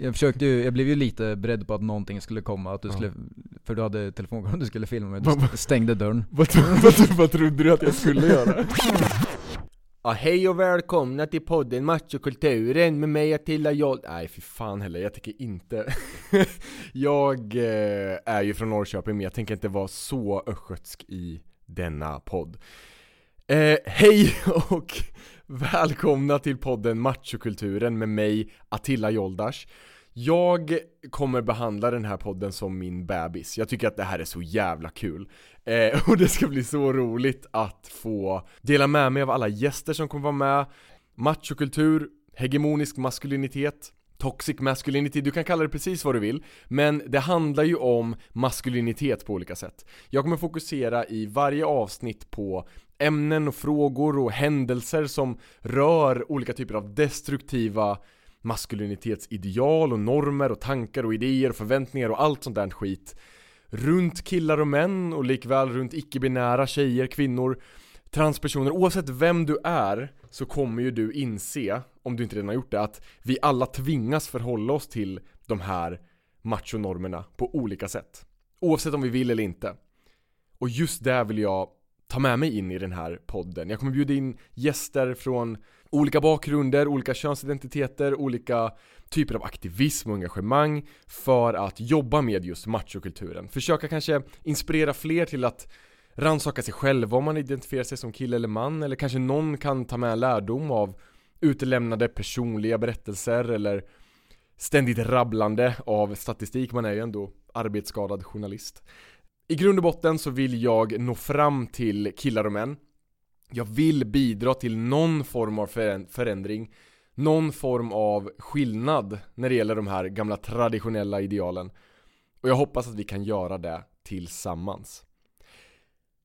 Jag försökte ju, jag blev ju lite beredd på att någonting skulle komma, att du Ja. skulle, för du hade telefonkameran du skulle filma med, Vad- du stängde dörren. Vad, vad, vad trodde du att jag skulle göra? Ja, hej och välkomna till podden Machokulturen med mig Attila Joll... Nej fy fan heller, jag tänker inte Jag eh, är ju från Norrköping men jag tänker inte vara så östgötsk i denna podd eh, Hej och välkomna till podden Machokulturen med mig Attila Joldash. Jag kommer behandla den här podden som min bebis. Jag tycker att det här är så jävla kul. Eh, och det ska bli så roligt att få dela med mig av alla gäster som kommer vara med. Machokultur, hegemonisk maskulinitet Toxic masculinity, du kan kalla det precis vad du vill. Men det handlar ju om maskulinitet på olika sätt. Jag kommer fokusera i varje avsnitt på ämnen och frågor och händelser som rör olika typer av destruktiva maskulinitetsideal och normer och tankar och idéer och förväntningar och allt sånt där skit runt killar och män och likväl runt icke-binära tjejer, kvinnor, transpersoner. Oavsett vem du är så kommer ju du inse, om du inte redan har gjort det, att vi alla tvingas förhålla oss till de här machonormerna på olika sätt. Oavsett om vi vill eller inte. Och just där vill jag ta med mig in i den här podden. Jag kommer bjuda in gäster från olika bakgrunder, olika könsidentiteter, olika typer av aktivism och engagemang för att jobba med just machokulturen. Försöka kanske inspirera fler till att rannsaka sig själva om man identifierar sig som kille eller man eller kanske någon kan ta med lärdom av utelämnade personliga berättelser eller ständigt rabblande av statistik, man är ju ändå arbetsskadad journalist. I grund och botten så vill jag nå fram till killar och män. Jag vill bidra till någon form av förändring någon form av skillnad när det gäller de här gamla traditionella idealen. Och jag hoppas att vi kan göra det tillsammans.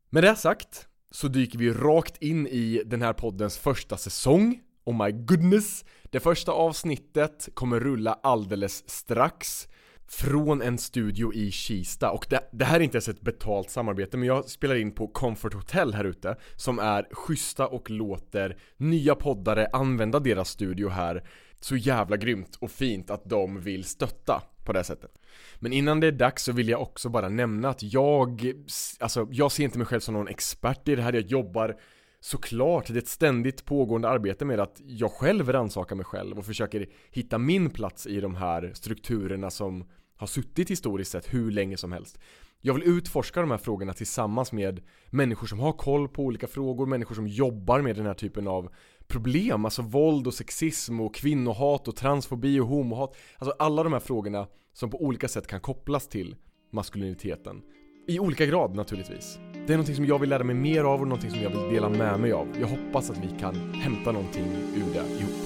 Med det sagt så dyker vi rakt in i den här poddens första säsong. Oh my goodness! Det första avsnittet kommer rulla alldeles strax från en studio i Kista. Och det, det här är inte ens ett betalt samarbete men jag spelar in på Comfort Hotel här ute som är schyssta och låter nya poddare använda deras studio här. Så jävla grymt och fint att de vill stötta på det sättet. Men innan det är dags så vill jag också bara nämna att jag, alltså jag ser inte mig själv som någon expert i det här, jag jobbar såklart, det är ett ständigt pågående arbete med att jag själv rannsakar mig själv och försöker hitta min plats i de här strukturerna som har suttit historiskt sett hur länge som helst. Jag vill utforska de här frågorna tillsammans med människor som har koll på olika frågor, människor som jobbar med den här typen av problem, alltså våld och sexism och kvinnohat och transfobi och homohat. Alltså alla de här frågorna som på olika sätt kan kopplas till maskuliniteten. I olika grad naturligtvis. Det är någonting som jag vill lära mig mer av och någonting som jag vill dela med mig av. Jag hoppas att vi kan hämta någonting ur det ihop.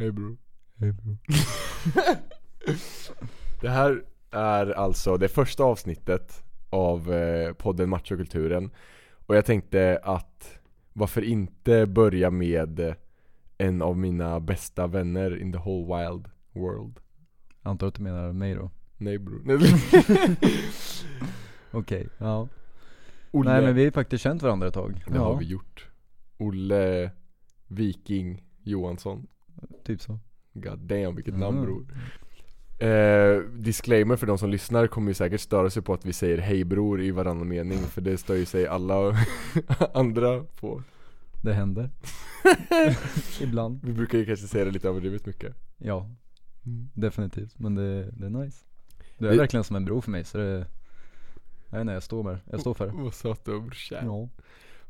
Hej bror. Hej bror. det här är alltså det första avsnittet av eh, podden Machokulturen. Och jag tänkte att varför inte börja med en av mina bästa vänner in the whole wild world. Jag antar att du menar mig då? Nej bror. Nej. Okej, ja. Olle. Nej men vi har ju faktiskt känt varandra ett tag. Det har vi gjort. Olle Viking Johansson. Typ så. God damn vilket Mm. namn bror. Eh, disclaimer för de som lyssnar kommer ju säkert störa sig på att vi säger hej bror i varannan mening för det stör ju sig alla andra på. Det händer. Ibland. Vi brukar ju kanske säga det lite överdrivet mycket. Ja, definitivt. Men det, det är nice. Du är Det- verkligen som en bror för mig så det Nej nej jag står med Jag står för det. Vad söt du är brorsan. Ja.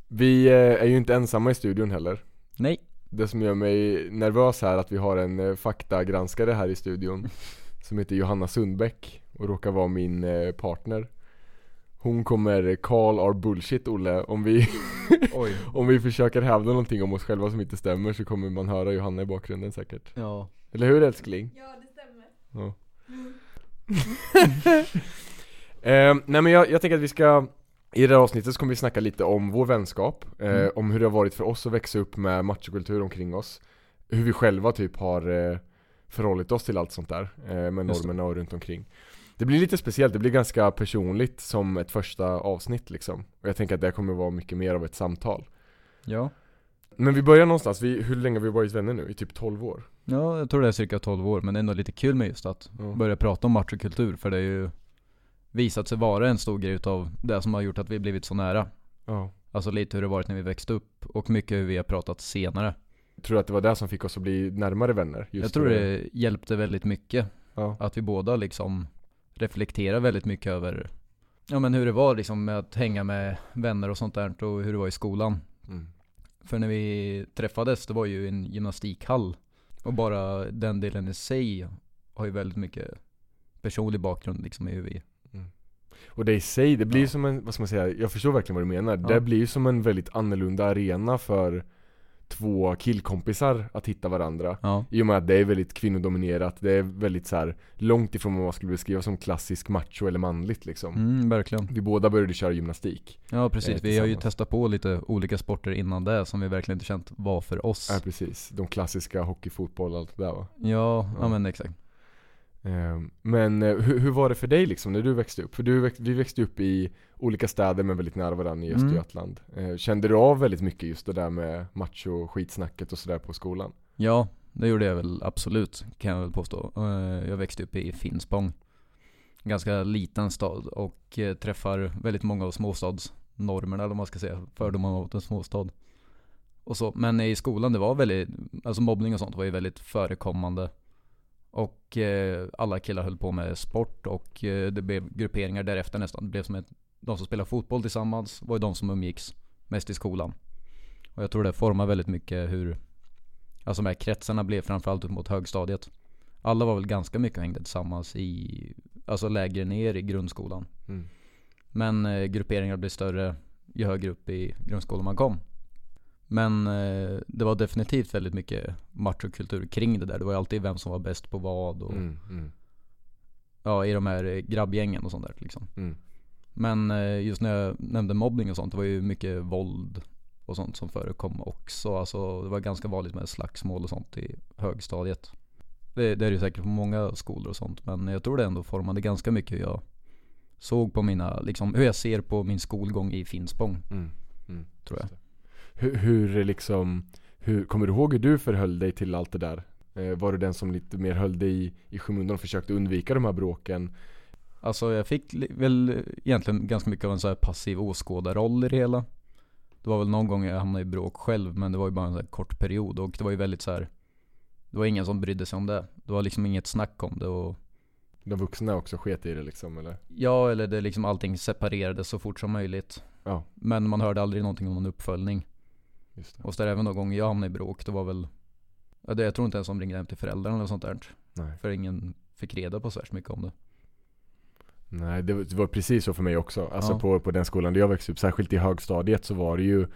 Vi eh, är ju inte ensamma i studion heller. Nej. Det som gör mig nervös här är att vi har en eh, faktagranskare här i studion Som heter Johanna Sundbäck och råkar vara min eh, partner Hon kommer call our bullshit Olle om vi, Oj. om vi försöker hävda någonting om oss själva som inte stämmer så kommer man höra Johanna i bakgrunden säkert Ja. Eller hur älskling? Ja, det stämmer. Ja. eh, nej men jag, jag tänker att vi ska I det här avsnittet så kommer vi snacka lite om vår vänskap eh, Mm. Om hur det har varit för oss att växa upp med machokultur omkring oss Hur vi själva typ har eh, förhållit oss till allt sånt där eh, Med normerna och runt omkring Det blir lite speciellt, det blir ganska personligt som ett första avsnitt liksom Och jag tänker att det kommer vara mycket mer av ett samtal Ja. Men vi börjar någonstans, vi, hur länge har vi varit vänner nu? I typ 12 år? Ja, jag tror det är cirka 12 år, men det är ändå lite kul med just att Ja. börja prata om machokultur, för det är ju visat sig vara en stor grej utav det som har gjort att vi blivit så nära. ja. Alltså lite hur det varit när vi växte upp, och mycket hur vi har pratat senare. Tror du att det var det som fick oss att bli närmare vänner? Jag tror det hjälpte väldigt mycket, Ja. att vi båda liksom reflekterar väldigt mycket över Ja men hur det var liksom med att hänga med vänner och sånt där och hur det var i skolan. Mm. För när vi träffades, det var ju en gymnastikhall. Och bara den delen i sig har ju väldigt mycket personlig bakgrund liksom i hur vi Och det i sig, det blir Ja. som en, vad ska man säga, jag förstår verkligen vad du menar. Ja. Det blir ju som en väldigt annorlunda arena för två killkompisar att hitta varandra. Ja, I och med att det är väldigt kvinnodominerat, det är väldigt så här långt ifrån vad man skulle beskriva som klassisk macho eller manligt liksom. mm, verkligen. Vi båda började köra gymnastik. Ja precis, Eh, vi har ju testat på lite olika sporter innan det som vi verkligen inte känt var för oss. Ja precis, de klassiska hockey, fotboll och allt det där va. Ja, ja, Ja. men exakt. Ehm, Men eh, hur, hur var det för dig liksom när du växte upp? För du, växt- vi växte upp i olika städer men väldigt nära varandra i Mm. Östergötland. Eh, Kände du av väldigt mycket just det där med macho skitsnacket och sådär på skolan? Ja, det gjorde jag väl absolut, kan jag väl påstå. Eh, Jag växte upp i Finspång. Ganska liten stad och eh, träffar väldigt många av småstadsnormerna eller vad man ska säga, fördomarna mot en småstad. Och så, men i skolan det var väldigt, alltså mobbning och sånt var ju väldigt förekommande. Och eh, alla killar höll på med sport och eh, det blev grupperingar därefter nästan. Det blev som ett, de som spelade fotboll tillsammans var ju de som umgicks mest i skolan. Och jag tror det formar väldigt mycket hur Alltså de här kretsarna blev framförallt upp mot högstadiet. Alla var väl ganska mycket och hängde tillsammans i, alltså lägre ner i grundskolan. Mm. Men eh, grupperingar blev större ju högre upp i grundskolan man kom. Men eh, det var definitivt väldigt mycket machokultur kring det där. Det var ju alltid vem som var bäst på vad och Mm, mm, ja, i de här eh, grabbgängen och sånt där liksom. mm. Men eh, just när jag nämnde mobbning och sånt, det var ju mycket våld och sånt som förekom också. Alltså det var ganska vanligt med slagsmål och sånt i högstadiet. Det, det är det ju säkert på många skolor och sånt. Men jag tror det ändå formade ganska mycket hur jag såg på mina, liksom hur jag ser på min skolgång i Finspång, Mm, mm. tror jag. Hur, hur liksom, hur, kommer du ihåg hur du förhöll dig till allt det där? Eh, var du den som lite mer höll dig i, i skymundan och försökte undvika de här bråken? Alltså jag fick väl egentligen ganska mycket av en så här passiv åskådarroll i det hela. Det var väl någon gång jag hamnade i bråk själv men det var ju bara en så här kort period och det var ju väldigt så här. Det var ingen som brydde sig om det. Det var liksom inget snack om det och De vuxna också sket i det liksom eller? Ja eller det liksom allting separerades så fort som möjligt. Ja. Men man hörde aldrig någonting om någon uppföljning. Och så där även någon gång jag hamnade i bråk, det var väl Jag tror inte ens de ringde hem till föräldrarna eller sånt där. Nej. För ingen fick reda på så värst mycket om det. Nej, det var, det var precis så för mig också. Alltså Ja. på, på den skolan där jag växte upp, särskilt i högstadiet så var det ju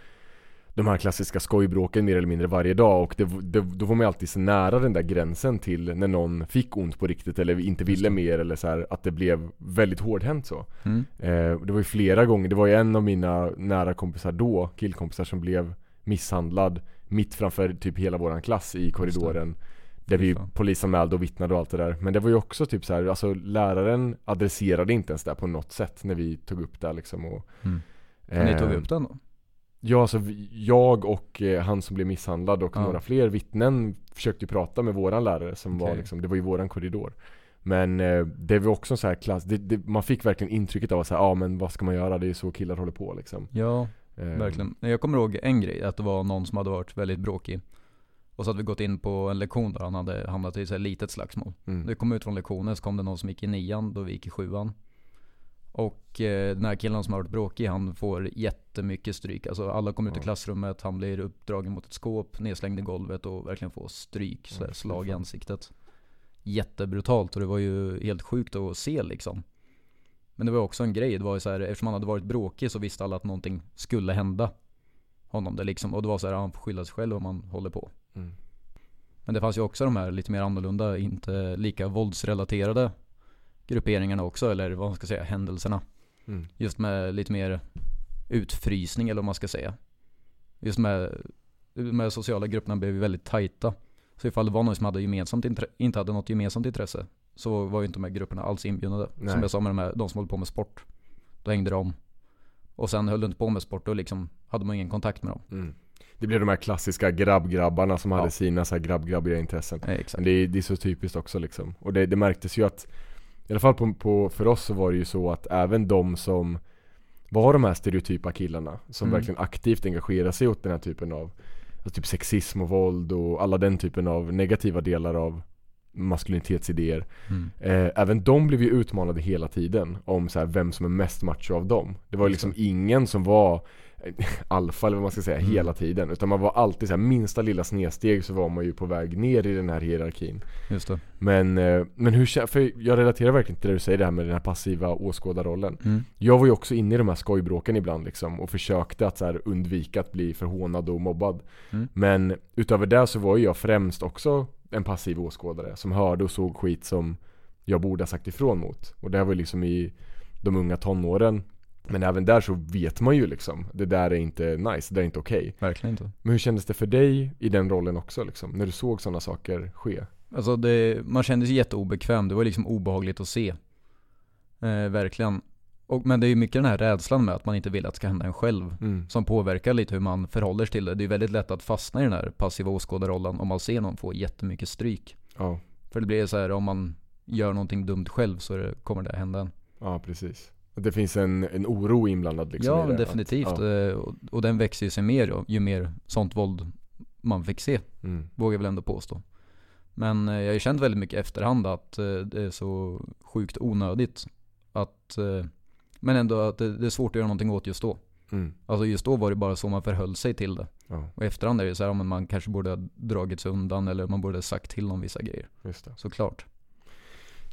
de här klassiska skojbråken mer eller mindre varje dag och det, det, då var man alltid så nära den där gränsen till när någon fick ont på riktigt eller inte ville mer eller så här, att det blev väldigt hårdhänt så. Mm. Eh, det var ju flera gånger, det var ju en av mina nära kompisar då, killkompisar som blev misshandlad mitt framför typ hela våran klass i korridoren. Där vi polisanmälde och vittnade och allt det där. Men det var ju också typ så här, alltså läraren adresserade inte ens det på något sätt när vi tog upp det liksom och Mm. Men ni tog eh, upp den då? Ja, alltså jag och eh, han som blev misshandlad och Ja. några fler vittnen försökte ju prata med våran lärare som var Okej. liksom, det var ju våran korridor. Men eh, det var också en så här klass, det, det, man fick verkligen intrycket av att säga, ja ah, men vad ska man göra? Det är ju så killar håller på liksom. Ja, Eh, verkligen. Jag kommer ihåg en grej, att det var någon som hade varit väldigt bråkig. Och så hade vi gått in på en lektion där han hade hamnat i här litet slagsmål. Mm. Vi kom ut från lektionen så kom det någon som gick i nian då vi gick i sjuan. Och eh, den här killen som har varit bråkig han får jättemycket stryk. Alltså alla kommer ut i klassrummet, han blir uppdragen mot ett skåp, nedslängd i golvet och verkligen får stryk, så Ja, här, fy slag i ansiktet. Jättebrutalt och det var ju helt sjukt att se liksom. Men det var också en grej, det var så här, eftersom han hade varit bråkig så visste alla att någonting skulle hända honom. Det liksom, och det var så här, han får skylla sig själv om han håller på. Mm. Men det fanns ju också de här lite mer annorlunda, inte lika våldsrelaterade grupperingarna också, eller vad man ska säga, händelserna. Mm. Just med lite mer utfrysning eller vad man ska säga. Just med, de här sociala grupperna blev ju väldigt tajta. Så ifall det var någon som hade gemensamt inte hade något gemensamt intresse så var ju inte de här grupperna alls inbjudna. Nej. Som jag sa med de, här, de som håller på med sport. Då hängde de. Och sen höll du inte på med sport, då liksom hade man ingen kontakt med dem. Mm. Det blev de här klassiska grabbgrabbarna som Ja. hade sina så här grabbgrabbiga intressen Nej, exakt. Men det är, det är så typiskt också liksom Och det, det märktes ju att I alla fall på, på, för oss så var det ju så att även de som Var de här stereotypa killarna Som Mm. verkligen aktivt engagerar sig åt den här typen av alltså Typ sexism och våld och alla den typen av negativa delar av Maskulinitetsidéer Mm. Eh, även de blev ju utmanade hela tiden om så här, vem som är mest macho av dem. Det var ju liksom ingen som var eh, alfa eller vad man ska säga Mm. hela tiden. Utan man var alltid så här, minsta lilla snedsteg så var man ju på väg ner i den här hierarkin. Just det. Men, eh, men hur för jag relaterar verkligen till det du säger det här med den här passiva åskådarrollen. Mm. Jag var ju också inne i de här skojbråken ibland liksom och försökte att så här, undvika att bli förhånad och mobbad. Mm. Men utöver det så var ju jag främst också en passiv åskådare som hörde och såg skit som jag borde ha sagt ifrån mot. Och det här var ju liksom i de unga tonåren. Men även där så vet man ju liksom, det där är inte nice, det där är inte okej. Verkligen inte. Men hur kändes det för dig i den rollen också liksom? När du såg sådana saker ske? Alltså det, man kände sig jätteobekväm, det var liksom obehagligt att se. Eh, verkligen. Och, men det är ju mycket den här rädslan med att man inte vill att det ska hända en själv. Mm. Som påverkar lite hur man förhåller sig till det. Det är väldigt lätt att fastna i den här passiva åskådarrollen om man ser någon få jättemycket stryk. Ja, För det blir så här om man gör någonting dumt själv så det, kommer det hända en. ja precis. Det finns en, en oro inblandad liksom ja men att- definitivt. ja. Eh, Och, och den växer ju sig mer ju mer sånt våld man fick se. Mm. Vågar jag väl ändå påstå. Men eh, jag har ju känt väldigt mycket efterhand att eh, det är så sjukt onödigt. Att, men ändå att det, det är svårt att göra någonting åt just då. Mm. Alltså just då var det bara så man förhöll sig till det. Ja, Och i efterhand är det så här, om man kanske borde ha dragit sig undan eller man borde ha sagt till om vissa grejer. just det. Såklart.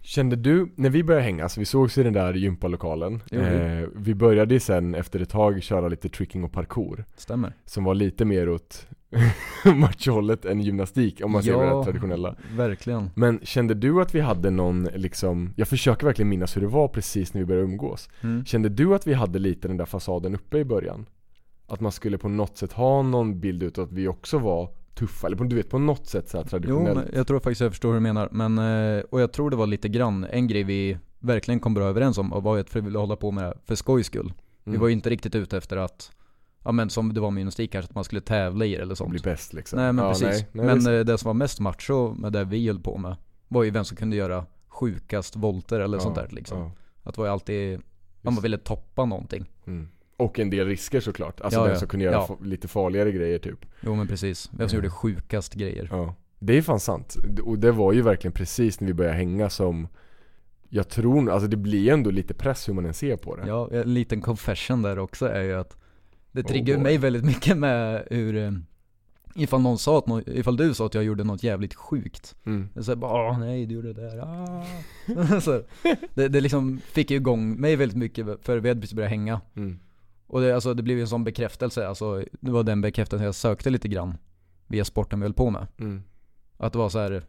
Kände du, när vi började hänga, så vi sågs i den där gympalokalen eh, Vi började sen efter ett tag köra lite tricking och parkour Stämmer. Som var lite mer åt machohållet än gymnastik om man ser det traditionella verkligen. Men kände du att vi hade någon liksom, jag försöker verkligen minnas hur det var precis när vi började umgås Mm. Kände du att vi hade lite den där fasaden uppe i början? Att man skulle på något sätt ha någon bild utav att vi också var tuffa, eller på, du vet på något sätt så Jo, traditionellt men jag tror faktiskt jag förstår hur du menar. Men, eh, och jag tror det var lite grann, en grej vi verkligen kom bra överens om var ju att vi ville hålla på med det för skojs skull. Vi Mm. var ju inte riktigt ute efter att, ja men som det var med gymnastik kanske, att man skulle tävla i det eller sånt. bli bäst liksom Nej men Ja, precis. nej, nej, men visst. eh, det som var mest macho med det vi höll på med, var ju vem som kunde göra sjukast volter eller sånt där liksom. ja. Att det var ju alltid, om man ville toppa någonting. Mm. Och en del risker såklart, alltså Ja, den ja. som kunde göra Ja. lite farligare grejer typ Jo men precis. Vem som Mm. gjorde sjukast grejer. Ja Det är fan sant, och det var ju verkligen precis när vi började hänga som Jag tror, alltså det blir ändå lite press hur man än ser på det Ja, en liten confession där också är ju att det Oh triggar boy. mig väldigt mycket med hur eh, Ifall någon sa att, ifall du sa att jag gjorde något jävligt sjukt mm. Såhär bara åh nej du gjorde det där, ah. så, det, det liksom fick ju igång mig väldigt mycket för vi hade precis börjat hänga Mm. Och det, alltså, det blev ju en sån bekräftelse, alltså det var den bekräftelsen jag sökte lite grann Via sporten vi höll på med Mm. Att det var så här.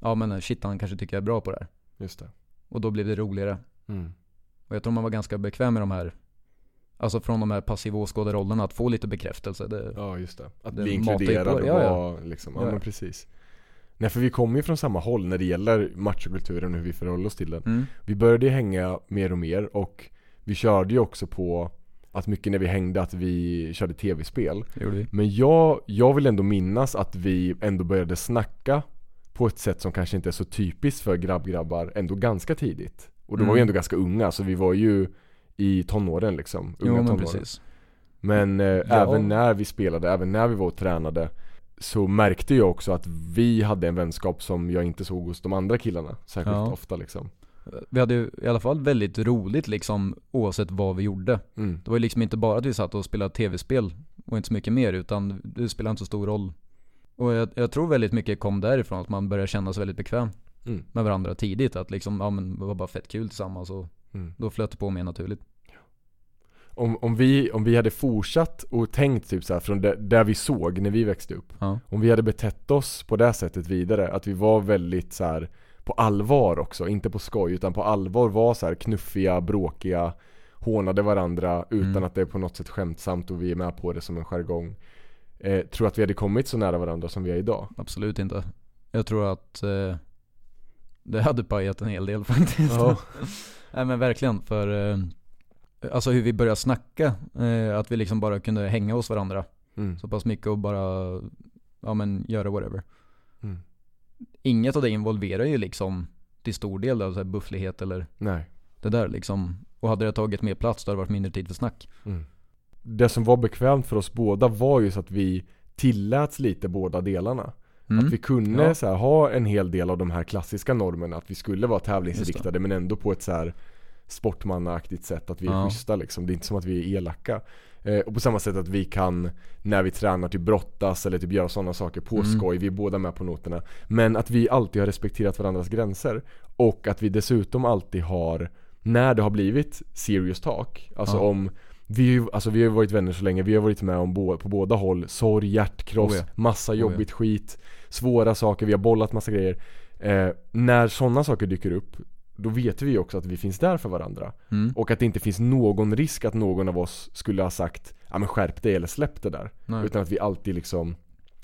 Ja men shit han kanske tycker jag är bra på det här Just det Och då blev det roligare mm. Och jag tror man var ganska bekväm med de här Alltså från de här passiva åskådarrollerna, att få lite bekräftelse det, Ja just det, att Det bli inkluderad och ja, ja. liksom, ja, Ja, men precis Nej för vi kommer ju från samma håll när det gäller machokulturen och hur vi förhåller oss till den mm. Vi började ju hänga mer och mer och vi körde ju också på att mycket när vi hängde att vi körde tv-spel Men jag, jag vill ändå minnas att vi ändå började snacka på ett sätt som kanske inte är så typiskt för grabbgrabbar ändå ganska tidigt. Och då var vi Mm. ändå ganska unga, så vi var ju i tonåren liksom. Unga Jo men tonåren. precis Men eh, även när vi spelade, även när vi var och tränade så märkte jag också att vi hade en vänskap som jag inte såg hos de andra killarna särskilt Ja. ofta liksom. Vi hade ju i alla fall väldigt roligt liksom oavsett vad vi gjorde Mm. Det var ju liksom inte bara att vi satt och spelade tv-spel och inte så mycket mer utan det spelade inte så stor roll Och jag, jag tror väldigt mycket kom därifrån att man började känna sig väldigt bekväm Mm. med varandra tidigt Att liksom, ja men det var bara fett kul tillsammans och Mm. då flöt det på mer naturligt Om, om, vi, om vi hade fortsatt och tänkt typ så här från där, där vi såg när vi växte upp Ja, Om vi hade betett oss på det sättet vidare, att vi var väldigt så här på allvar också, inte på skoj utan på allvar var så här knuffiga, bråkiga, hånade varandra utan Mm. att det är på något sätt skämtsamt och vi är med på det som en jargong. Eh, tror att vi hade kommit så nära varandra som vi är idag? absolut inte Jag tror att eh, det hade pajat en hel del faktiskt Ja. Nej men verkligen för eh, Alltså hur vi började snacka, eh, att vi liksom bara kunde hänga hos varandra Mm. Så pass mycket och bara, ja men göra whatever. Mm. Inget av det involverar ju liksom till stor del så här bufflighet eller Nej. det där liksom. Och hade det tagit mer plats då hade det varit mindre tid för snack. Mm. Det som var bekvämt för oss båda var ju så att vi tilläts lite båda delarna. Mm. Att vi kunde Ja. så här, ha en hel del av de här klassiska normerna, att vi skulle vara tävlingsinriktade men ändå på ett så här sportmannaaktigt sätt, att vi är Ja. schyssta liksom. Det är inte som att vi är elaka. Eh, och på samma sätt att vi kan, när vi tränar, typ brottas eller typ göra sådana saker på Mm. skoj, vi är båda med på noterna. Men att vi alltid har respekterat varandras gränser. Och att vi dessutom alltid har, när det har blivit serious talk, alltså Ja. om vi, alltså vi har ju varit vänner så länge, vi har varit med om på båda håll, sorg, hjärtkross, Oh ja. massa Oh ja. jobbigt skit, svåra saker, vi har bollat massa grejer. Eh, när sådana saker dyker upp, då vet vi också att vi finns där för varandra. Mm. Och att det inte finns någon risk att någon av oss skulle ha sagt Ja men skärp dig eller släpp det där. Nej. Utan att vi alltid liksom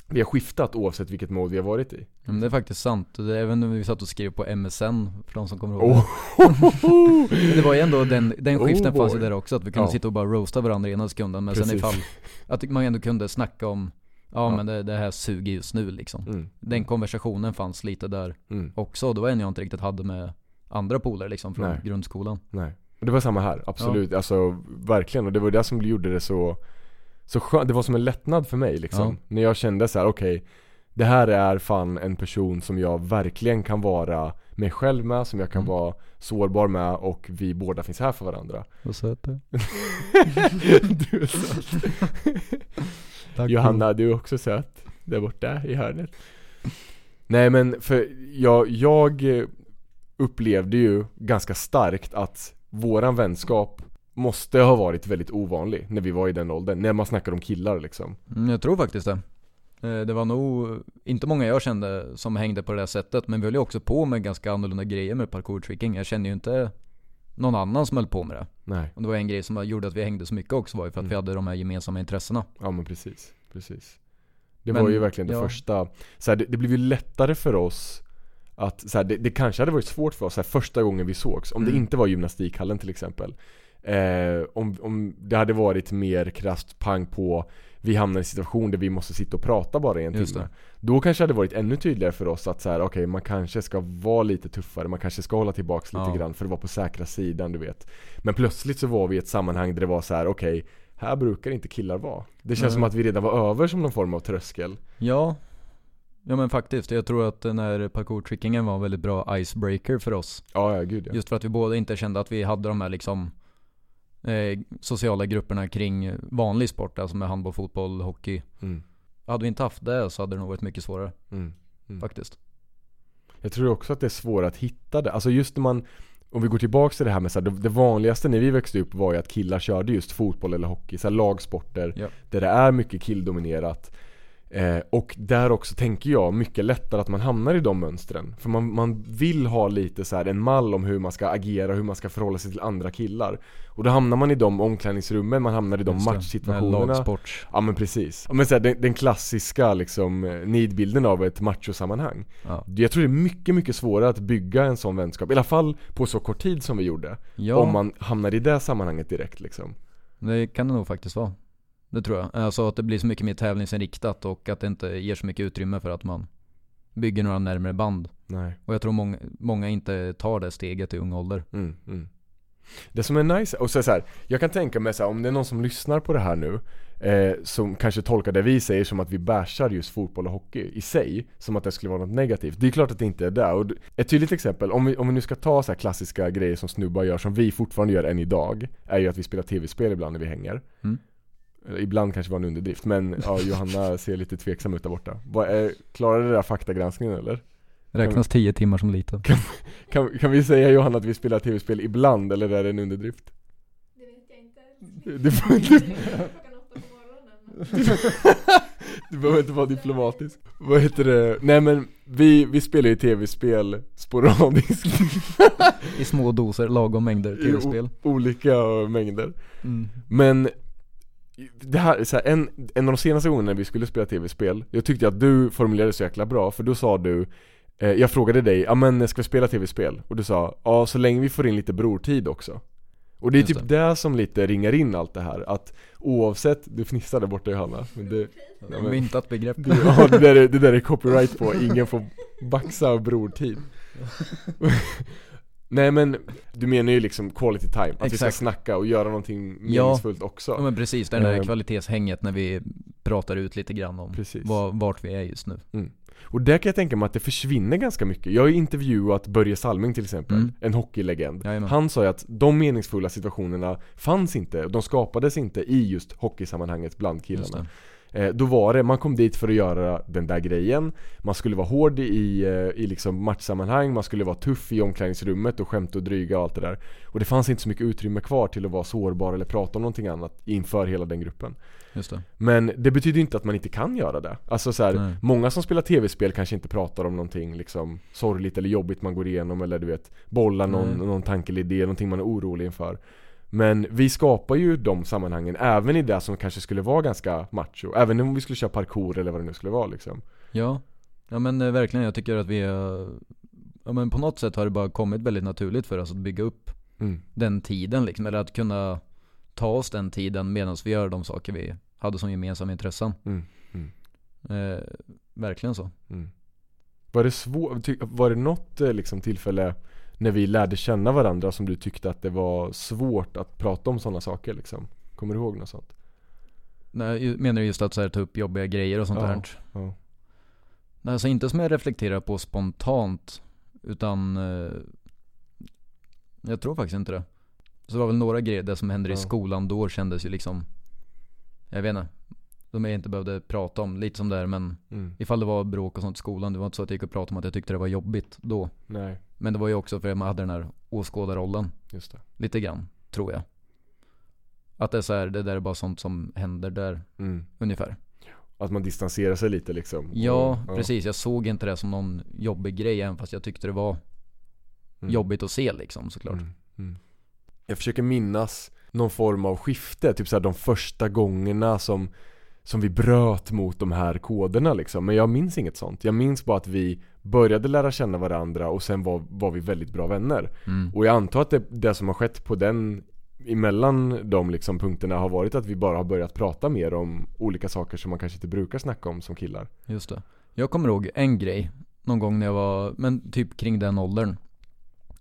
Vi har skiftat oavsett vilket mode vi har varit i. Ja, men det är faktiskt sant. Det är även när vi satt och skrev på MSN, för de som kommer ihåg Oh. det. Var ju ändå den, den Oh skiften fanns ju där också, att vi kunde Ja. sitta och bara roasta varandra ena sekunden. Men sen Precis. ifall, att man ändå kunde snacka om, ja, Ja. men det, det här suger just nu liksom. Mm. Den konversationen fanns lite där Mm. också. Det var en jag inte riktigt hade med andra polare liksom från Nej. grundskolan. Nej. Det var samma här, absolut. Alltså verkligen. Och det var det som gjorde det så Så skönt, det var som en lättnad för mig liksom. Ja. När jag kände så här: okej Det här är fan en person som jag verkligen kan vara mig själv med, som jag kan Mm. vara sårbar med och vi båda finns här för varandra. Vad söt du du är söt. Tack Johanna, du är också söt. Där borta i hörnet. Nej men för jag, jag upplevde ju ganska starkt att våran vänskap måste ha varit väldigt ovanlig när vi var i den åldern. När man snackar om killar liksom. Mm, jag tror faktiskt det. Eh, Det var nog inte många jag kände som hängde på det där sättet, men vi höll ju också på med ganska annorlunda grejer med parkour-tricking. Jag kände ju inte någon annan som höll på med det. Nej, Och det var en grej som gjorde att vi hängde så mycket också var ju för att Mm. vi hade de här gemensamma intressena. ja men precis. Precis. Det Men, var ju verkligen det ja. första. Så här, det, det blev ju lättare för oss att, så här, det, det kanske hade varit svårt för oss här, första gången vi sågs. Om det Mm. inte var gymnastikhallen till exempel. Eh, om, om det hade varit mer krasst pang på vi hamnar i en situation där vi måste sitta och prata bara i en timme. Då kanske det hade varit ännu tydligare för oss att så här, okej man kanske ska vara lite tuffare, man kanske ska hålla tillbaks lite Ja. grann för att vara på säkra sidan du vet. Men plötsligt så var vi i ett sammanhang där det var så här: okej här brukar inte killar vara. Det känns Nej. som att vi redan var över som någon form av tröskel. Ja, ja men faktiskt. Jag tror att den här parkour-trickingen var en väldigt bra icebreaker för oss. Ja, ja gud ja. Just för att vi båda inte kände att vi hade de här liksom eh, sociala grupperna kring vanlig sport, alltså med handboll, fotboll, hockey. Mm, Hade vi inte haft det så hade det nog varit mycket svårare mm, mm. faktiskt. Jag tror också att det är svårare att hitta det. Alltså just när man om vi går tillbaks till det här med så här, det, vanligaste när vi växte upp var ju att killar körde just fotboll eller hockey, så lagsporter Ja. där det är mycket killdominerat. Eh, och där också tänker jag mycket lättare att man hamnar i de mönstren. För man, man vill ha lite så här en mall om hur man ska agera, hur man ska förhålla sig till andra killar. Och då hamnar man i de omklädningsrummen, man hamnar i de Just matchsituationerna. Lagsport. Ja men precis. Ja, men så här, den, den klassiska liksom eh, nidbilden av ett machosammanhang. Ja. Jag tror det är mycket, mycket svårare att bygga en sån vänskap, i alla fall på så kort tid som vi gjorde. ja, Om man hamnar i det sammanhanget direkt liksom. det kan det nog faktiskt vara. Det tror jag. Alltså att det blir så mycket mer tävlingsinriktat och att det inte ger så mycket utrymme för att man bygger några närmare band. Nej. Och jag tror många, många inte tar det steget i ung ålder. Mm, mm. Det som är nice, och så, så här, jag kan tänka mig så här, om det är någon som lyssnar på det här nu eh, Som kanske tolkar det vi säger som att vi bashar just fotboll och hockey i sig Som att det skulle vara något negativt. Det är klart att det inte är det. Och ett tydligt exempel, om vi, om vi nu ska ta så klassiska grejer som snubbar gör som vi fortfarande gör än idag Är ju att vi spelar tv-spel ibland när vi hänger Mm. Ibland kanske var en underdrift, men ja, Johanna ser lite tveksam ut där borta. Vad är, klarar det där faktagranskningen eller? Räknas 10 timmar som lite. Kan, kan vi säga Johanna att vi spelar tv-spel ibland, eller är det en underdrift? Det vet jag inte. Du, på morgonen. du behöver inte vara diplomatisk. Vad heter det? Nej men vi, vi spelar ju tv-spel sporadiskt. I små doser, lagom mängder tv-spel. olika mängder. Mm. Men det här, är så här, en, en av de senaste gångerna vi skulle spela tv-spel, jag tyckte att du formulerade så jäkla bra, för då sa du eh, Jag frågade dig, ja men ska vi spela tv-spel? Och du sa, ja så länge vi får in lite brortid också Och det är Just typ det. som lite ringar in allt det här, att oavsett, du fnissar där borta Johanna, men det, Ja, men- Myntat begrepp. det, ja, det, där är, det där är copyright på, ingen får baxa av brortid Nej men, du menar ju liksom quality time, att vi ska Exakt. snacka och göra någonting Ja. meningsfullt också Ja men precis, det där Eh. kvalitetshänget när vi pratar ut lite grann om Precis. var, vart vi är just nu. Och där kan jag tänka mig att det försvinner ganska mycket. Jag har ju intervjuat Börje Salming till exempel, Mm. en hockeylegend. Jajamän. Han sa ju att de meningsfulla situationerna fanns inte, de skapades inte i just hockeysammanhanget bland killarna. Eh, då var det, man kom dit för att göra den där grejen, man skulle vara hård i, i liksom matchsammanhang, man skulle vara tuff i omklädningsrummet och skämta och dryga och allt det där. Och det fanns inte så mycket utrymme kvar till att vara sårbar eller prata om någonting annat inför hela den gruppen. Just det. Men det betyder inte att man inte kan göra det. Alltså så här, många som spelar tv-spel kanske inte pratar om någonting liksom sorgligt eller jobbigt man går igenom eller du vet bollar någon, Nej. någon tanke eller idé, någonting man är orolig inför. Men vi skapar ju de sammanhangen även i det som kanske skulle vara ganska macho. Även om vi skulle köra parkour eller vad det nu skulle vara liksom. Ja, ja men eh, verkligen jag tycker att vi är, ja men på något sätt har det bara kommit väldigt naturligt för oss att bygga upp Mm. den tiden liksom, eller att kunna ta oss den tiden medan vi gör de saker vi hade som gemensamma intressen. Mm. Mm. Eh, verkligen så. Mm. Var det svårt, var det något eh, liksom tillfälle när vi lärde känna varandra som du tyckte att det var svårt att prata om sådana saker liksom? Kommer du ihåg något sånt? Nej, menar du just att så här, ta upp jobbiga grejer och sånt Ja. där? Ja. Nej, alltså inte som jag reflekterar på spontant, utan eh, jag tror faktiskt inte det. Så det var väl några grejer, det som hände Ja. i skolan då kändes ju liksom, jag vet inte, de jag inte behövde prata om, lite som det här men Mm. ifall det var bråk och sånt i skolan, det var inte så att jag gick och pratade om att jag tyckte det var jobbigt då. Nej, Men det var ju också för att man hade den här åskådarrollen, just det. lite grann, tror jag. Att det är så här, det där är bara sånt som händer där, Mm. ungefär. Att man distanserar sig lite liksom. Ja, Och- precis. Jag såg inte det som någon jobbig grej även fast jag tyckte det var Mm. jobbigt att se liksom såklart. Mm. Mm. Jag försöker minnas någon form av skifte, typ såhär de första gångerna som som vi bröt mot de här koderna liksom. Men jag minns inget sånt. Jag minns bara att vi började lära känna varandra och sen var, var vi väldigt bra vänner. Mm. Och jag antar att det, det som har skett på den emellan de liksom punkterna har varit att vi bara har börjat prata mer om olika saker som man kanske inte brukar snacka om som killar. Just det. Jag kommer ihåg en grej, någon gång när jag var, men typ kring den åldern.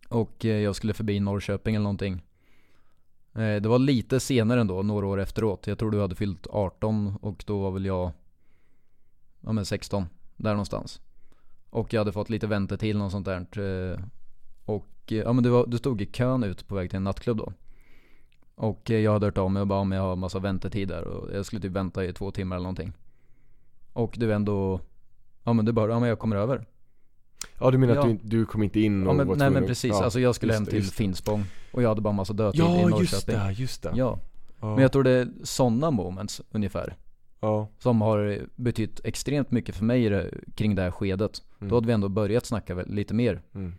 Och eh, jag skulle förbi Norrköping eller någonting. Eh, det var lite senare ändå, några år efteråt. Jag tror du hade fyllt 18 och då var väl jag, ja men 16, där någonstans. Och jag hade fått lite väntetid eller något sånt där. Eh, och eh, ja men du, var, du stod i kön ut på väg till en nattklubb då. Och jag hade hört av mig och bara om jag har massa väntetid där och jag skulle typ vänta i två timmar eller någonting. Och du ändå, ja men du bara, ja men jag kommer över. Ja du menar Ja. att du, du kom inte in och Ja men, var nej men precis, ja. alltså jag skulle hem till. Finspång och jag hade bara massa dödtid i Ja Norrköping. just det, just det. Ja, Ja. men jag tror det är sådana moments ungefär. ja. Som har betytt extremt mycket för mig i det- kring det här skedet. Mm. Då hade vi ändå börjat snacka lite mer. Mm.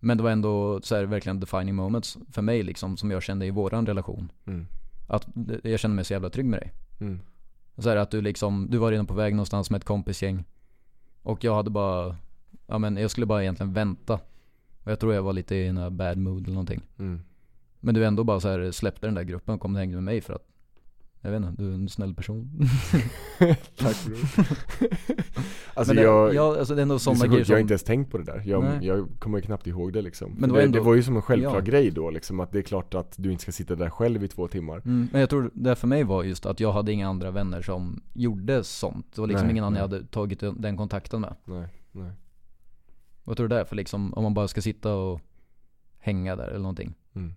Men det var ändå så här, verkligen defining moments för mig liksom, som jag kände i våran relation. Mm. Att jag kände mig så jävla trygg med dig. Mm. Så här att du liksom, du var redan på väg någonstans med ett kompisgäng. Och jag hade bara, ja men jag skulle bara egentligen vänta. Och jag tror jag var lite i en bad mood eller någonting. Mm. Men du ändå bara så här släppte den där gruppen och kom och hängde med mig för att Jag vet inte, du är en snäll person. Tack bror. alltså det, jag, ja, alltså det är ändå det sådana grejer jag som har inte ens tänkt på det där. Jag, Nej. jag kommer knappt ihåg det liksom. Men det det, var det, ändå- var ju som en självklar ja. grej då liksom, att det är klart att du inte ska sitta där själv i två timmar. Mm, men jag tror det för mig var just att jag hade inga andra vänner som gjorde sånt. Det var liksom Nej, ingen annan jag hade tagit den kontakten med. Nej, nej. Vad tror du det är för liksom, om man bara ska sitta och hänga där eller någonting. Mm.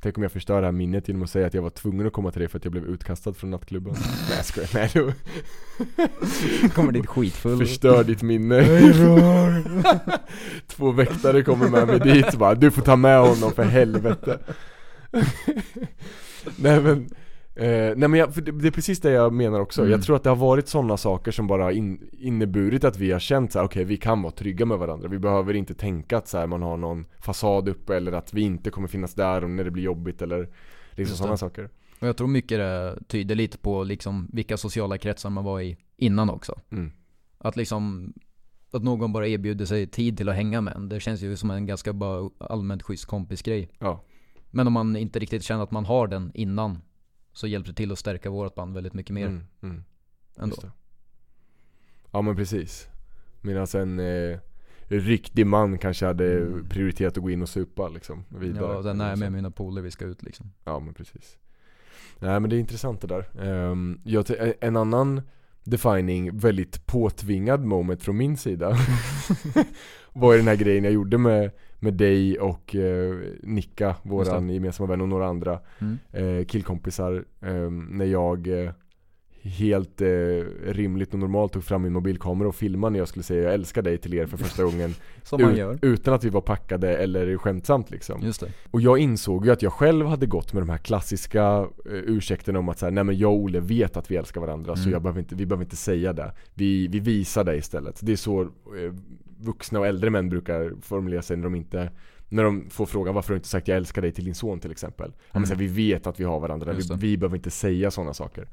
Tänk om jag förstör det här minnet genom att säga att jag var tvungen att komma till dig för att jag blev utkastad från nattklubben. nej jag skojar, nej du Kommer dit skitfull. förstör ditt minne. Två väktare kommer med mig dit bara, du får ta med honom för helvete. nej men Eh, nej men jag, det, det är precis det jag menar också. Mm. Jag tror att det har varit sådana saker som bara in, inneburit att vi har känt så här: okej vi kan vara trygga med varandra. Vi behöver inte tänka att så här, man har någon fasad uppe eller att vi inte kommer finnas där om när det blir jobbigt eller liksom sådana saker. Och jag tror mycket det tyder lite på liksom vilka sociala kretsar man var i innan också. Mm. Att liksom att någon bara erbjuder sig tid till att hänga med en. Det känns ju som en ganska bara allmänt schysst kompisgrej. Ja. Men om man inte riktigt känner att man har den innan så hjälper det till att stärka vårt band väldigt mycket mer Mm, mm. ändå. Ja men precis. Medan en eh, riktig man kanske hade Mm. prioriterat att gå in och supa liksom vidare. Ja, den är med mina polare vi ska ut liksom. Ja men precis. Nej men det är intressant det där. Ehm, jag, te- en annan defining, väldigt påtvingad moment från min sida var ju den här grejen jag gjorde med, med dig och eh, Nicka, våran gemensamma vän och några andra Mm. eh, killkompisar ehm, när jag eh, helt eh, rimligt och normalt tog fram min mobilkamera och filmade när jag skulle säga jag älskar dig till er för första gången Som man gör. utan att vi var packade eller skämtsamt liksom. Just det. Och jag insåg ju att jag själv hade gått med de här klassiska eh, ursäkterna om att så här, nej men jag och Olle vet att vi älskar varandra så Mm. jag behöver inte, vi behöver inte säga det. Vi, vi visar det istället. Det är så eh, vuxna och äldre män brukar formulera sig när de inte när de får frågan varför har du inte sagt jag älskar dig till din son till exempel. Ja, men Mm. så här, vi vet att vi har varandra, vi, det. vi behöver inte säga sådana saker.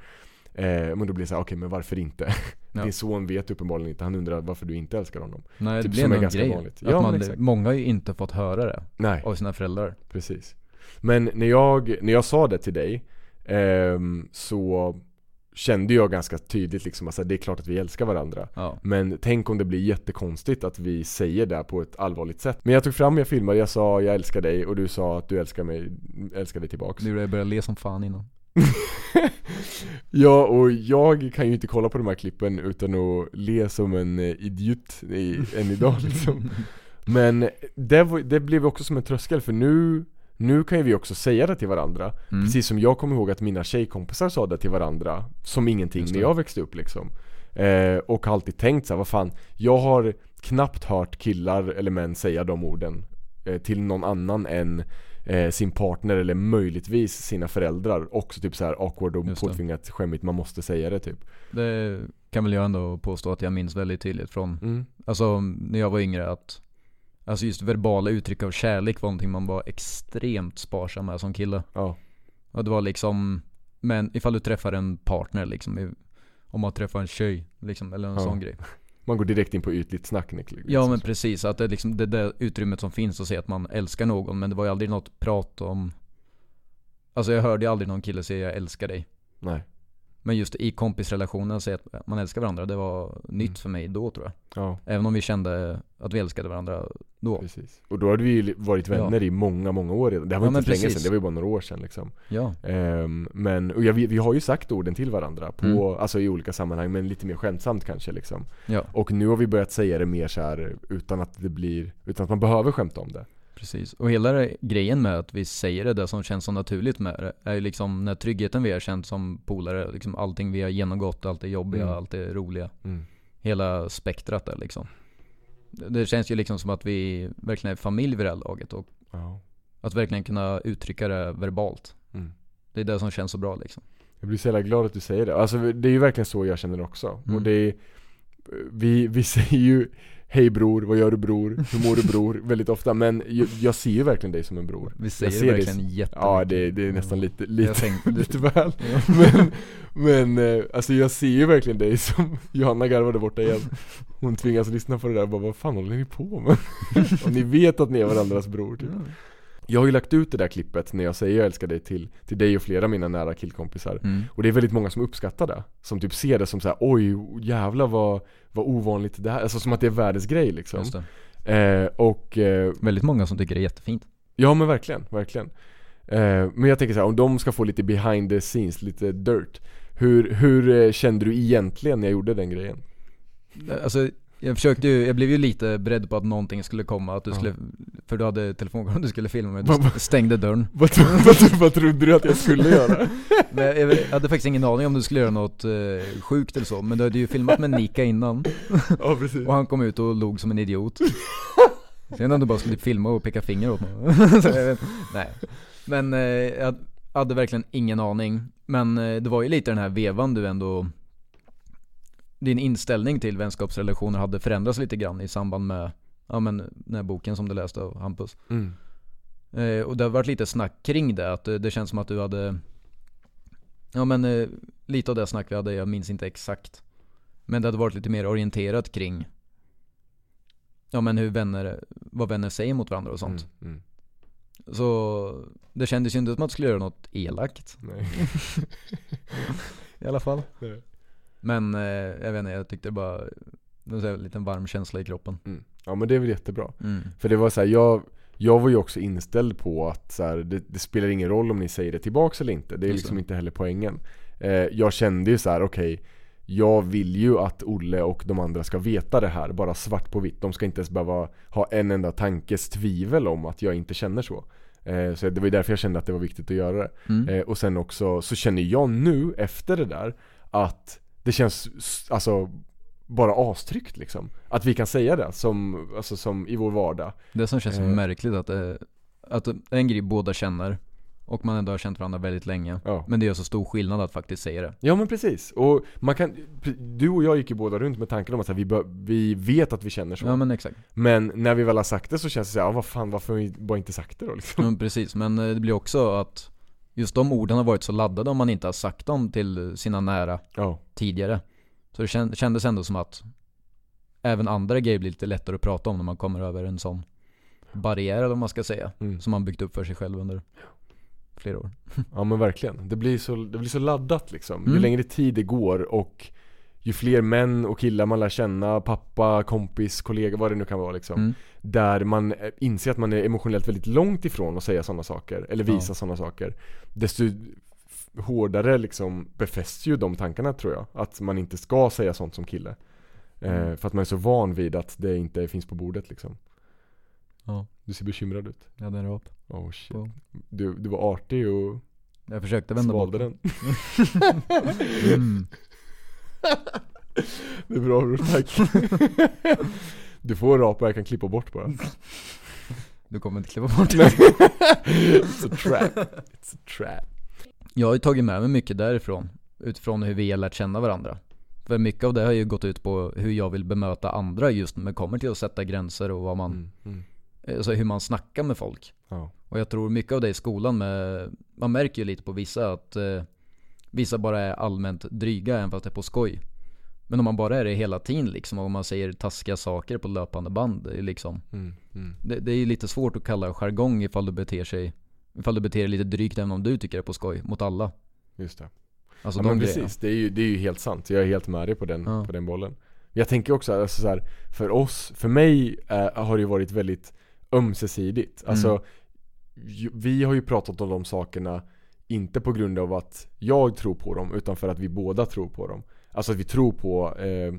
Eh, men då blir det så här, okej men varför inte? Ja. Din son vet uppenbarligen inte, han undrar varför du inte älskar honom. Nej det Typ blir som är ganska grej. vanligt. Ja, man, många har ju inte fått höra det Nej. av sina föräldrar. Precis. Men när jag, när jag sa det till dig ehm, så kände jag ganska tydligt liksom att det är klart att vi älskar varandra. Ja. Men tänk om det blir jättekonstigt att vi säger det på ett allvarligt sätt. Men jag tog fram, jag filmade, jag sa jag älskar dig och du sa att du älskar mig, älskar dig tillbaks. Du började le som fan innan. ja, och jag kan ju inte kolla på de här klippen utan att le som en eh, idiot i, än idag liksom. Men det, det blev också som en tröskel för nu, nu kan ju vi också säga det till varandra. Mm. Precis som jag kommer ihåg att mina tjejkompisar sa det till varandra som ingenting när jag växte upp liksom. Eh, och har alltid tänkt så här, vad fan, jag har knappt hört killar eller män säga de orden eh, till någon annan än eh, sin partner eller möjligtvis sina föräldrar. Också typ så här awkward och påtvingat skämmigt, man måste säga det typ. Det kan väl jag ändå påstå att jag minns väldigt tydligt från, Mm. alltså när jag var yngre att Alltså just verbala uttryck av kärlek var någonting man var extremt sparsam med som kille. Ja. Och det var liksom, men ifall du träffar en partner liksom, om man träffar en tjej liksom, eller en Ja. sån grej. Man går direkt in på ytligt snack liksom. Ja men precis, att det är liksom det där utrymmet som finns att säga att man älskar någon, men det var ju aldrig något prat om Alltså jag hörde ju aldrig någon kille säga jag älskar dig. Nej. Men just i kompisrelationen att säga att man älskar varandra, det var nytt Mm. för mig då tror jag. Ja, Även om vi kände att vi älskade varandra då. precis. Och då hade vi ju varit vänner i många, många år redan. Det här var Ja, inte så länge sedan, det var ju bara några år sedan liksom. Ja. Ehm, men, och jag, vi, vi har ju sagt orden till varandra på, Mm. alltså i olika sammanhang, men lite mer skämtsamt kanske liksom. Ja, Och nu har vi börjat säga det mer så här utan att det blir, utan att man behöver skämta om det. Precis. Och hela det- grejen med att vi säger det där som känns så naturligt med det, är ju liksom när tryggheten vi har känt som polare, liksom allting vi har genomgått, allt det jobbiga, Mm. allt det roliga. Mm. Hela spektrat där liksom. Det det känns ju liksom som att vi verkligen är familj vid det här laget och Ja. att verkligen kunna uttrycka det verbalt. Mm. Det är det som känns så bra liksom. Jag blir så jävla glad att du säger det. Alltså det är ju verkligen så jag känner också. Mm. Och det är, vi, vi säger ju Hej bror, vad gör du bror? Hur mår du bror? Väldigt ofta, men jag, jag ser ju verkligen dig som en bror. Vi säger ser det det verkligen som- jättemycket. Ja det, det är nästan lite, Jag lite, tänkte, lite väl. Ja. Men, men eh, alltså jag ser ju verkligen dig som Johanna garvade borta igen Hon tvingas lyssna på det där och bara vad fan håller ni på med? och ni vet att ni är varandras bror typ. Jag har ju lagt ut det där klippet när jag säger jag älskar dig till, till dig och flera av mina nära killkompisar Mm. Och det är väldigt många som uppskattar det Som typ ser det som så här: oj jävlar vad, vad ovanligt det här Alltså som att det är världens grej liksom eh, Och eh, Väldigt många som tycker det är jättefint. Ja men verkligen, verkligen eh, Men jag tänker så här, om de ska få lite behind the scenes, lite dirt Hur, hur eh, kände du egentligen när jag gjorde den grejen? Alltså jag försökte ju, jag blev ju lite beredd på att någonting skulle komma, att du skulle, för du hade telefonkameran du skulle filma med, Vad- du stängde dörren. Vad, vad, vad trodde du att jag skulle göra? Men jag, jag hade faktiskt ingen aning om du skulle göra något eh, sjukt eller så, men du hade ju filmat med Nika innan, ja precis och han kom ut och log som en idiot. Sen om du bara skulle filma och peka finger åt mig. nej. Men eh, jag hade verkligen ingen aning. Men eh, det var ju lite den här vevan du ändå Din inställning till vänskapsrelationer hade förändrats lite grann i samband med Ja men den här boken som du läste av Hampus. mm. Eh, och det har varit lite snack kring det, att eh, det känns som att du hade Ja men eh, lite av det snack vi hade, jag minns inte exakt Men det hade varit lite mer orienterat kring Ja men hur vänner, vad vänner säger mot varandra och sånt Mm. Mm. Så det kändes ju inte som att jag skulle göra något elakt Nej. i alla fall. Nej. Men eh, jag vet inte, jag tyckte bara, det var en liten varm känsla i kroppen. Mm. Ja men det är väl jättebra. Mm. För det var så här, jag, jag var ju också inställd på att så här, det, det spelar ingen roll om ni säger det tillbaks eller inte. Det är Just liksom det. inte heller poängen. Eh, jag kände ju så här: okej jag vill ju att Olle och de andra ska veta det här, bara svart på vitt. De ska inte ens behöva ha en enda tankes tvivel om att jag inte känner så. Eh, så det var ju därför jag kände att det var viktigt att göra det. Mm. Eh, och sen också så känner jag nu efter det där att det känns alltså bara astryggt liksom. Att vi kan säga det som, alltså, som i vår vardag. Det som känns så Eh. märkligt att det, att en grej båda känner och man ändå har känt varandra väldigt länge. Ja. Men det gör så stor skillnad att faktiskt säga det. Ja men precis, och man kan, du och jag gick ju båda runt med tanken om att så här, vi, bör, vi vet att vi känner så Ja men exakt. Men när vi väl har sagt det så känns det såhär, ja, vad fan varför har vi bara inte sagt det då liksom? Ja, men precis, men eh, det blir också att just de orden har varit så laddade om man inte har sagt dem till sina nära Ja, tidigare. Så det kän- kändes ändå som att även andra grejer blir lite lättare att prata om när man kommer över en sån barriär eller man ska säga. mm. Som man byggt upp för sig själv under flera år. ja men verkligen. Det blir så, det blir så laddat liksom. Ju Mm. längre tid det går och ju fler män och killar man lär känna, pappa, kompis, kollega, vad det nu kan vara liksom. Mm. Där man eh, inser att man är emotionellt väldigt långt ifrån att säga sådana saker, eller Ja. visa sådana saker. Desto hårdare liksom befästs ju de tankarna tror jag. Att man inte ska säga sånt som kille. Eh, Mm. för att man är så van vid att det inte finns på bordet liksom. Ja, Du ser bekymrad ut. jag hade en rap. Oh shit. Ja. Du, du var artig och Jag försökte vända bort svalde den. Mm. Det är bra bror, tack. du får rapa, jag kan klippa bort bara. Du kommer inte kliva bort It's a trap. It's a trap. Jag har ju tagit med mig mycket därifrån Utifrån hur vi har lärt känna varandra För mycket av det har ju gått ut på hur jag vill bemöta andra just när det kommer till att sätta gränser och vad man Mm, mm. Alltså hur man snackar med folk Ja. Och jag tror mycket av det i skolan med Man märker ju lite på vissa att eh, Vissa bara är allmänt dryga även fast det är på skoj Men om man bara är det hela tiden liksom om man säger taskiga saker på löpande band det är liksom Mm, mm. det, det är lite svårt att kalla jargong ifall du beter sig Ifall du beter dig lite drygt även om du tycker det är på skoj mot alla Just det. Alltså ja, de men grejerna. precis, det är, ju, det är ju helt sant. Jag är helt med dig på den, Ja. på den bollen. Jag tänker också, alltså så här, för oss, för mig eh, har det ju varit väldigt ömsesidigt. Mm. Alltså, ju- vi har ju pratat om de sakerna inte på grund av att jag tror på dem, utan för att vi båda tror på dem. Alltså att vi tror på eh,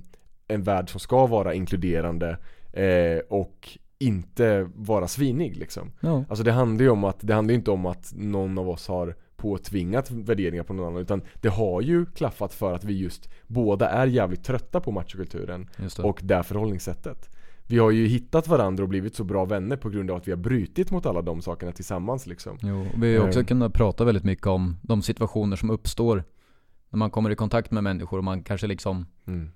en värld som ska vara inkluderande eh, och inte vara svinig liksom. Ja, Alltså det handlar ju om att, det handlar inte om att någon av oss har påtvingat värderingar på någon annan utan det har ju klaffat för att vi just båda är jävligt trötta på machokulturen och det förhållningssättet. Vi har ju hittat varandra och blivit så bra vänner på grund av att vi har brutit mot alla de sakerna tillsammans liksom. Jo, vi har också Ehm. kunnat prata väldigt mycket om de situationer som uppstår När man kommer i kontakt med människor och man kanske liksom Mm.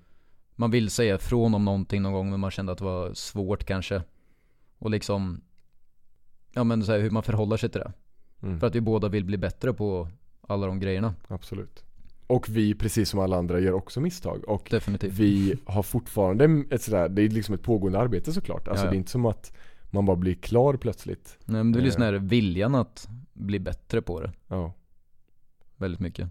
Man vill säga ifrån om någonting någon gång men man kände att det var svårt kanske Och liksom Ja men så här, hur man förhåller sig till det Mm. För att vi båda vill bli bättre på alla de grejerna Absolut. Och vi, precis som alla andra, gör också misstag. Och Definitivt vi har fortfarande ett sådär, det är liksom ett pågående arbete såklart. Alltså Ja, ja. det är inte som att man bara blir klar plötsligt. Nej men det är liksom den här viljan att bli bättre på det Ja. Väldigt mycket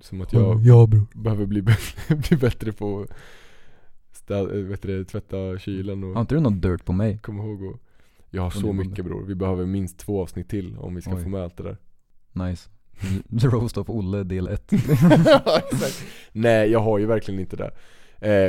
Som att jag Ja behöver bli bättre, bli bättre på att stä- vet du, det, tvätta kylen och Har inte du någon dirt på mig? komma ihåg och Jag har så mycket bror, vi behöver minst två avsnitt till om vi ska Oj. få med allt det där. Nice. The Roast of Olle del 1 Exakt. Nej jag har ju verkligen inte det.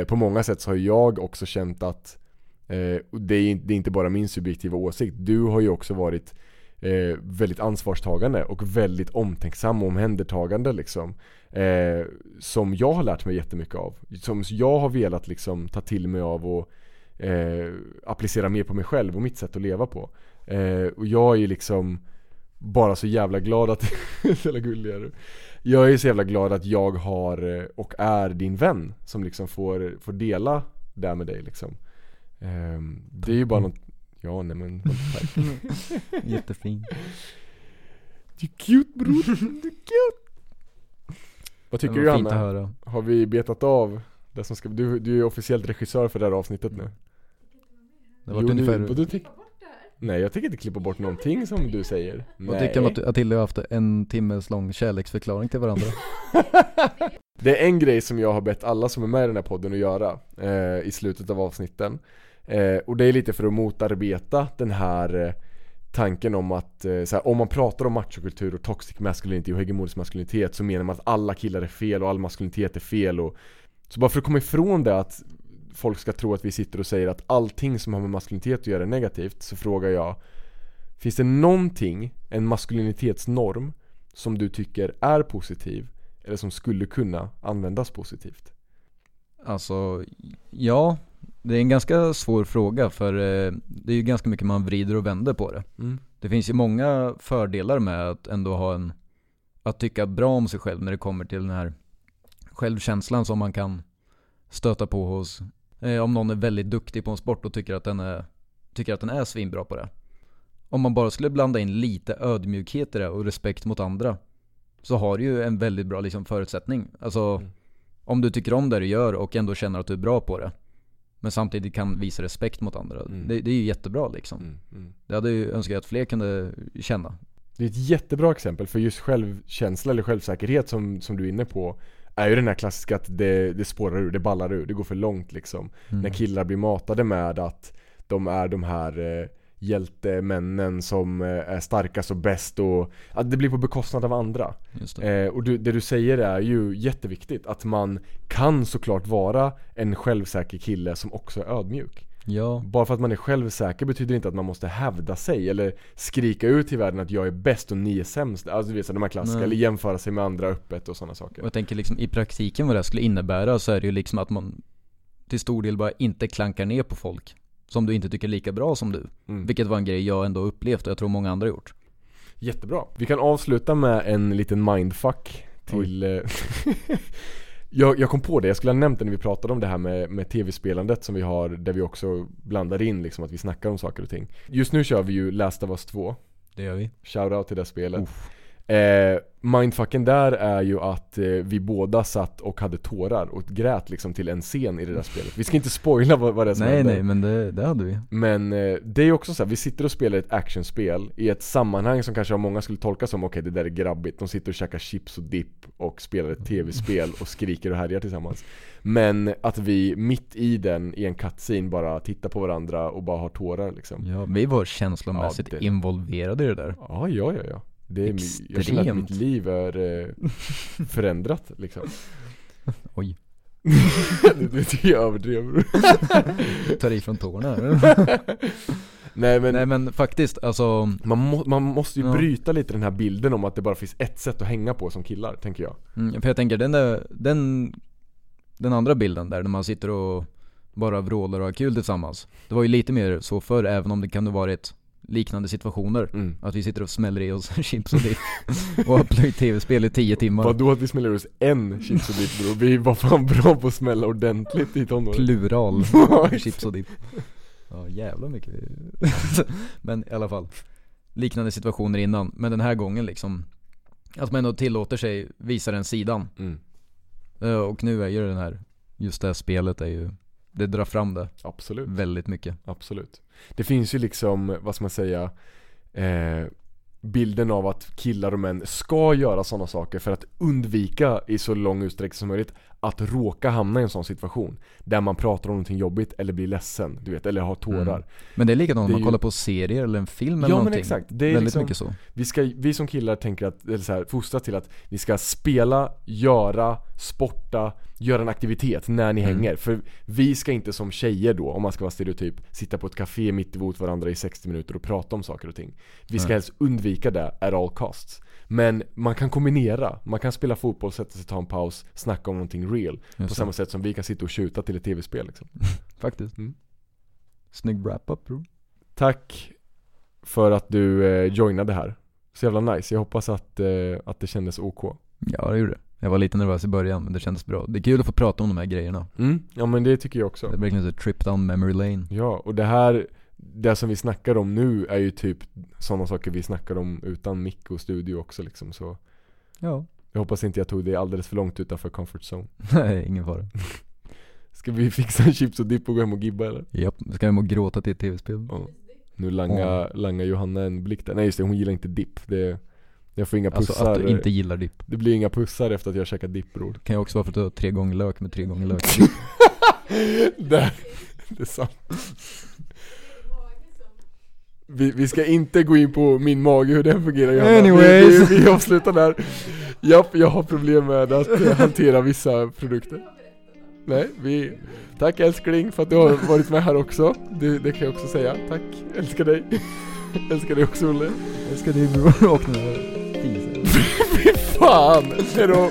Eh, På många sätt så har jag också känt att eh, det, är, det är inte bara min subjektiva åsikt. Du har ju också varit eh, väldigt ansvarstagande och väldigt omtänksam och omhändertagande liksom eh, Som jag har lärt mig jättemycket av. Som jag har velat liksom ta till mig av och eh, applicera mer på mig själv och mitt sätt att leva på. Eh, Och jag är liksom bara så jävla glad att, jävla gullig är du. Jag är så jävla glad att jag har eh, och är din vän som liksom får, får dela det med dig liksom. Ehm, Det är ju bara något, ja nej men tack Jättefin. Du är cute bror, du är cute. Vad tycker du var Johanna? höra. Har vi betat av det som ska, du, du är officiellt regissör för det här avsnittet nu. Det var Jo, ungefär du, du tyck. Nej jag tänker inte klippa bort någonting som du säger. Vad tycker du om att Attila har haft en timmes lång kärleksförklaring till varandra? Det är en grej som jag har bett alla som är med i den här podden att göra eh, i slutet av avsnitten eh, Och det är lite för att motarbeta den här eh, tanken om att eh, såhär, om man pratar om machokultur och toxic masculinity och hegemonisk maskulinitet så menar man att alla killar är fel och all maskulinitet är fel och Så bara för att komma ifrån det att folk ska tro att vi sitter och säger att allting som har med maskulinitet att göra är negativt så frågar jag Finns det någonting, en maskulinitetsnorm, som du tycker är positiv eller som skulle kunna användas positivt? Alltså, ja. Det är en ganska svår fråga för eh, det är ju ganska mycket man vrider och vänder på det. Mm. Det finns ju många fördelar med att ändå ha en, att tycka bra om sig själv när det kommer till den här självkänslan som man kan stöta på hos, eh, om någon är väldigt duktig på en sport och tycker att den är, tycker att den är svinbra på det. Om man bara skulle blanda in lite ödmjukhet i det och respekt mot andra så har du ju en väldigt bra liksom, förutsättning. Alltså, Mm. om du tycker om det du gör och ändå känner att du är bra på det. Men samtidigt kan visa respekt mot andra. Mm. Det, det är ju jättebra liksom. Mm, mm. Det hade ju önskat att fler kunde känna. Det är ett jättebra exempel för just självkänsla eller självsäkerhet som, som du är inne på är ju den här klassiska att det, det spårar ur, det ballar ur, det går för långt liksom. Mm. När killar blir matade med att de är de här eh, hjältemännen som eh, är starkast och bäst och att det blir på bekostnad av andra. Det. Eh, och du, det du säger är ju jätteviktigt, att man kan såklart vara en självsäker kille som också är ödmjuk. Ja, Bara för att man är självsäker betyder inte att man måste hävda sig eller skrika ut till världen att jag är bäst och ni är sämst. Alltså du vet de här klassiska, Nej. eller jämföra sig med andra öppet och sådana och saker. jag tänker liksom i praktiken vad det skulle innebära så är det ju liksom att man till stor del bara inte klankar ner på folk som du inte tycker är lika bra som du. Mm. Vilket var en grej jag ändå upplevt och jag tror många andra gjort. Jättebra. Vi kan avsluta med en liten mindfuck till eh, jag, jag kom på det, jag skulle ha nämnt det när vi pratade om det här med, med tv-spelandet som vi har Där vi också blandar in liksom att vi snackar om saker och ting Just nu kör vi ju Last of Us 2 Det gör vi. Shoutout till det spelet eh, Mindfucken där är ju att eh, vi båda satt och hade tårar och grät liksom till en scen i det där spelet Vi ska inte spoila vad, vad det är som Nej händer. nej men det, det hade vi. Men eh, det är ju också så här, vi sitter och spelar ett actionspel i ett sammanhang som kanske av många skulle tolka som okej det där är grabbigt De sitter och käkar chips och dipp och spelar ett tv-spel och skriker och härjar tillsammans Men att vi mitt i den, i en cutscene bara tittar på varandra och bara har tårar liksom Ja, vi var känslomässigt Ja, det- involverade i det där. Ja, ja, ja, ja det är, mi- Jag känner att Extremt. mitt liv är eh, förändrat liksom Oj, Du, tycker jag överdrev tar i från tårna. Nej men Nej men faktiskt, alltså man, må, man måste ju Ja. bryta lite den här bilden om att det bara finns ett sätt att hänga på som killar, tänker jag Mm, för jag tänker den där, den, den andra bilden där när man sitter och bara vrålar och har kul tillsammans. Det var ju lite mer så förr även om det kan ha varit liknande situationer. mm. Att vi sitter och smäller i oss chips och dipp och har plöjt tv-spel i tio timmar. Vadå att vi smäller oss en chips och dipp bror? Vi var fan bra på att smälla ordentligt i tonåren Plural, chips och dipp. Ja jävla mycket. Men i alla fall. Liknande situationer innan. Men den här gången liksom. Att man ändå tillåter sig visa den sidan. mm. Eh, Och nu är ju den här, just det här spelet är ju, det drar fram det. Absolut, väldigt mycket. absolut. Det finns ju liksom, vad ska man säga eh, Bilden av att killar och män ska göra sådana saker för att undvika i så lång utsträckning som möjligt att råka hamna i en sån situation Där man pratar om någonting jobbigt eller blir ledsen, du vet, eller har tårar Mm. Men det är likadant om man ju- kollar på serier eller en film eller Ja men någonting. exakt, det är väldigt liksom, mycket så. vi, ska, vi som killar tänker att, eller så här, fostras till att vi ska spela, göra, sporta, göra en aktivitet när ni Mm. hänger. För vi ska inte som tjejer då, om man ska vara stereotyp, sitta på ett café mitt emot varandra i 60 minuter och prata om saker och ting. Vi ska Nej. helst undvika det at all costs. Men man kan kombinera, man kan spela fotboll, sätta sig, ta en paus, snacka om någonting real. På Just samma det. sätt som vi kan sitta och tjuta till ett tv-spel liksom. Faktiskt. Mm. Snygg wrap-up bro. Tack för att du eh, joinade här. Så jävla nice, jag hoppas att, eh, att det kändes OK. Ja det gjorde det. Jag var lite nervös i början men det kändes bra. Det är kul att få prata om de här grejerna. Mm, ja men det tycker jag Det också. är verkligen så trip down memory lane. Ja, och det här, det som vi snackar om nu är ju typ sådana saker vi snackar om utan mick och studio också liksom så Ja. Jag hoppas inte jag tog det alldeles för långt utanför comfort zone Nej, ingen fara. Ska vi fixa en chips och dipp och gå hem och gibba eller? Japp, ska jag hem och gråta till ett tv-spel? Ja. Nu langar, langar Johanna en blick där. Nej just det, hon gillar inte dipp. Det, jag får inga Alltså pussar. att du inte gillar dipp. Det blir inga pussar efter att jag käkat dipp bror. Kan ju också vara för att du har tre gånger lök med tre gånger lök. det, det är sant. Det är din mage som... Vi, vi ska inte gå in på min mage, hur den fungerar Johanna. Anyways. Vi, vi, vi avslutar där. Japp, jag har problem med att hantera vissa Du produkter. Nej, vi... Tack älskling för att du har varit med här också. Det, det kan jag också säga. Tack, älskar dig. älskar dig också Olle. Ska dig bror och den här. Fy fan! Hejdå!